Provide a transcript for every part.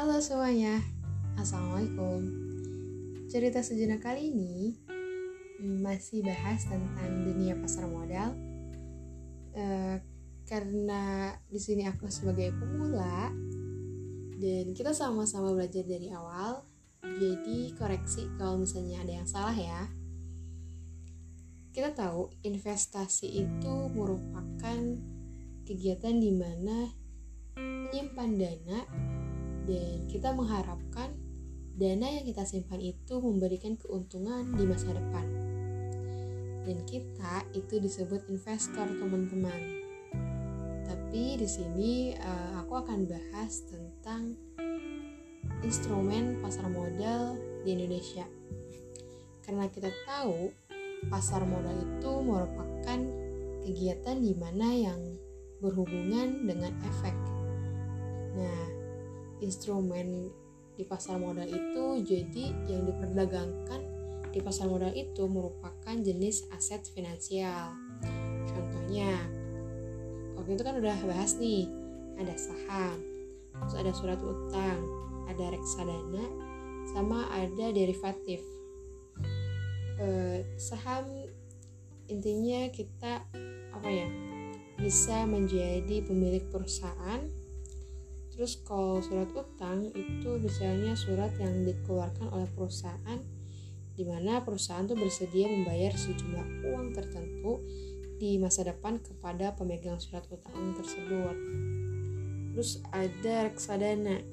Halo semuanya, Assalamualaikum. Cerita sejenak kali ini mm, masih bahas tentang dunia pasar modal. Uh, Karena di sini aku sebagai pemula Dan kita sama-sama belajar dari awal Jadi koreksi kalau misalnya ada yang salah ya. Kita tahu investasi itu merupakan kegiatan di mana menyimpan dana dan kita mengharapkan dana yang kita simpan itu memberikan keuntungan di masa depan. Dan kita itu disebut investor, teman-teman. Tapi di sini uh, aku akan bahas tentang instrumen pasar modal di Indonesia. Karena kita tahu pasar modal itu merupakan kegiatan di mana yang berhubungan dengan efek. Nah, instrumen di pasar modal itu jadi yang diperdagangkan di pasar modal itu merupakan jenis aset finansial. Contohnya, waktu itu kan udah bahas nih, ada saham, terus ada surat utang, ada reksadana, sama ada derivatif. Eh, saham intinya kita apa ya bisa menjadi pemilik perusahaan Terus kalau surat utang itu misalnya surat yang dikeluarkan oleh perusahaan di mana perusahaan itu bersedia membayar sejumlah uang tertentu di masa depan kepada pemegang surat utang tersebut. Terus ada reksadana.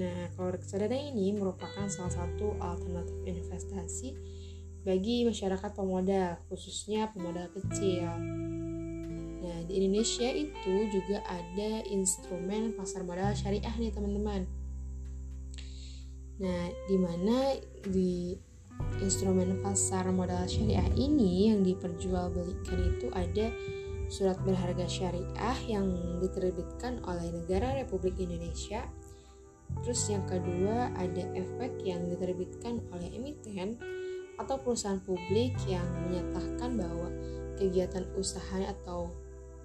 Nah, kalau reksadana ini merupakan salah satu alternatif investasi bagi masyarakat pemodal, khususnya pemodal kecil. Di Indonesia itu juga ada instrumen pasar modal syariah nih, teman-teman. Nah, di mana di instrumen pasar modal syariah ini yang diperjualbelikan itu ada surat berharga syariah yang diterbitkan oleh negara Republik Indonesia. Terus yang kedua ada efek yang diterbitkan oleh emiten atau perusahaan publik yang menyatakan bahwa kegiatan usaha atau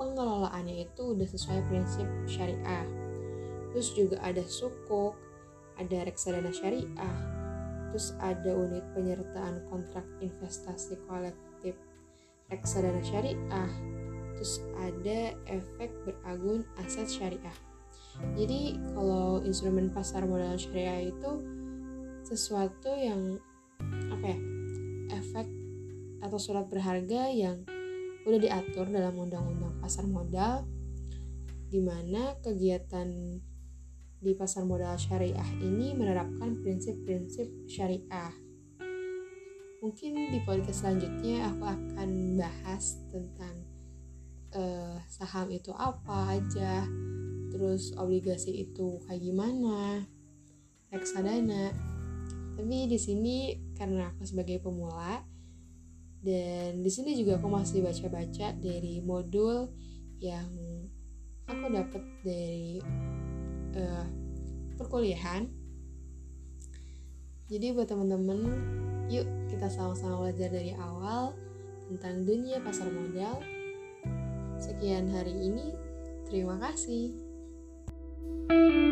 pengelolaannya itu udah sesuai prinsip syariah. Terus juga ada sukuk, ada reksadana syariah, terus ada unit penyertaan kontrak investasi kolektif reksadana syariah, terus ada efek beragun aset syariah. Jadi kalau instrumen pasar modal syariah itu sesuatu yang apa ya efek atau surat berharga yang udah diatur dalam undang-undang pasar modal di mana kegiatan di pasar modal syariah ini menerapkan prinsip-prinsip syariah. Mungkin di podcast selanjutnya aku akan bahas tentang uh, saham itu apa aja, terus obligasi itu kayak gimana, reksadana. Tapi di sini karena aku sebagai pemula, dan di sini juga aku masih baca-baca dari modul yang aku dapat dari uh, perkuliahan. Jadi buat teman-teman yuk kita sama-sama belajar dari awal tentang dunia pasar modal. Sekian hari ini terima kasih. thank you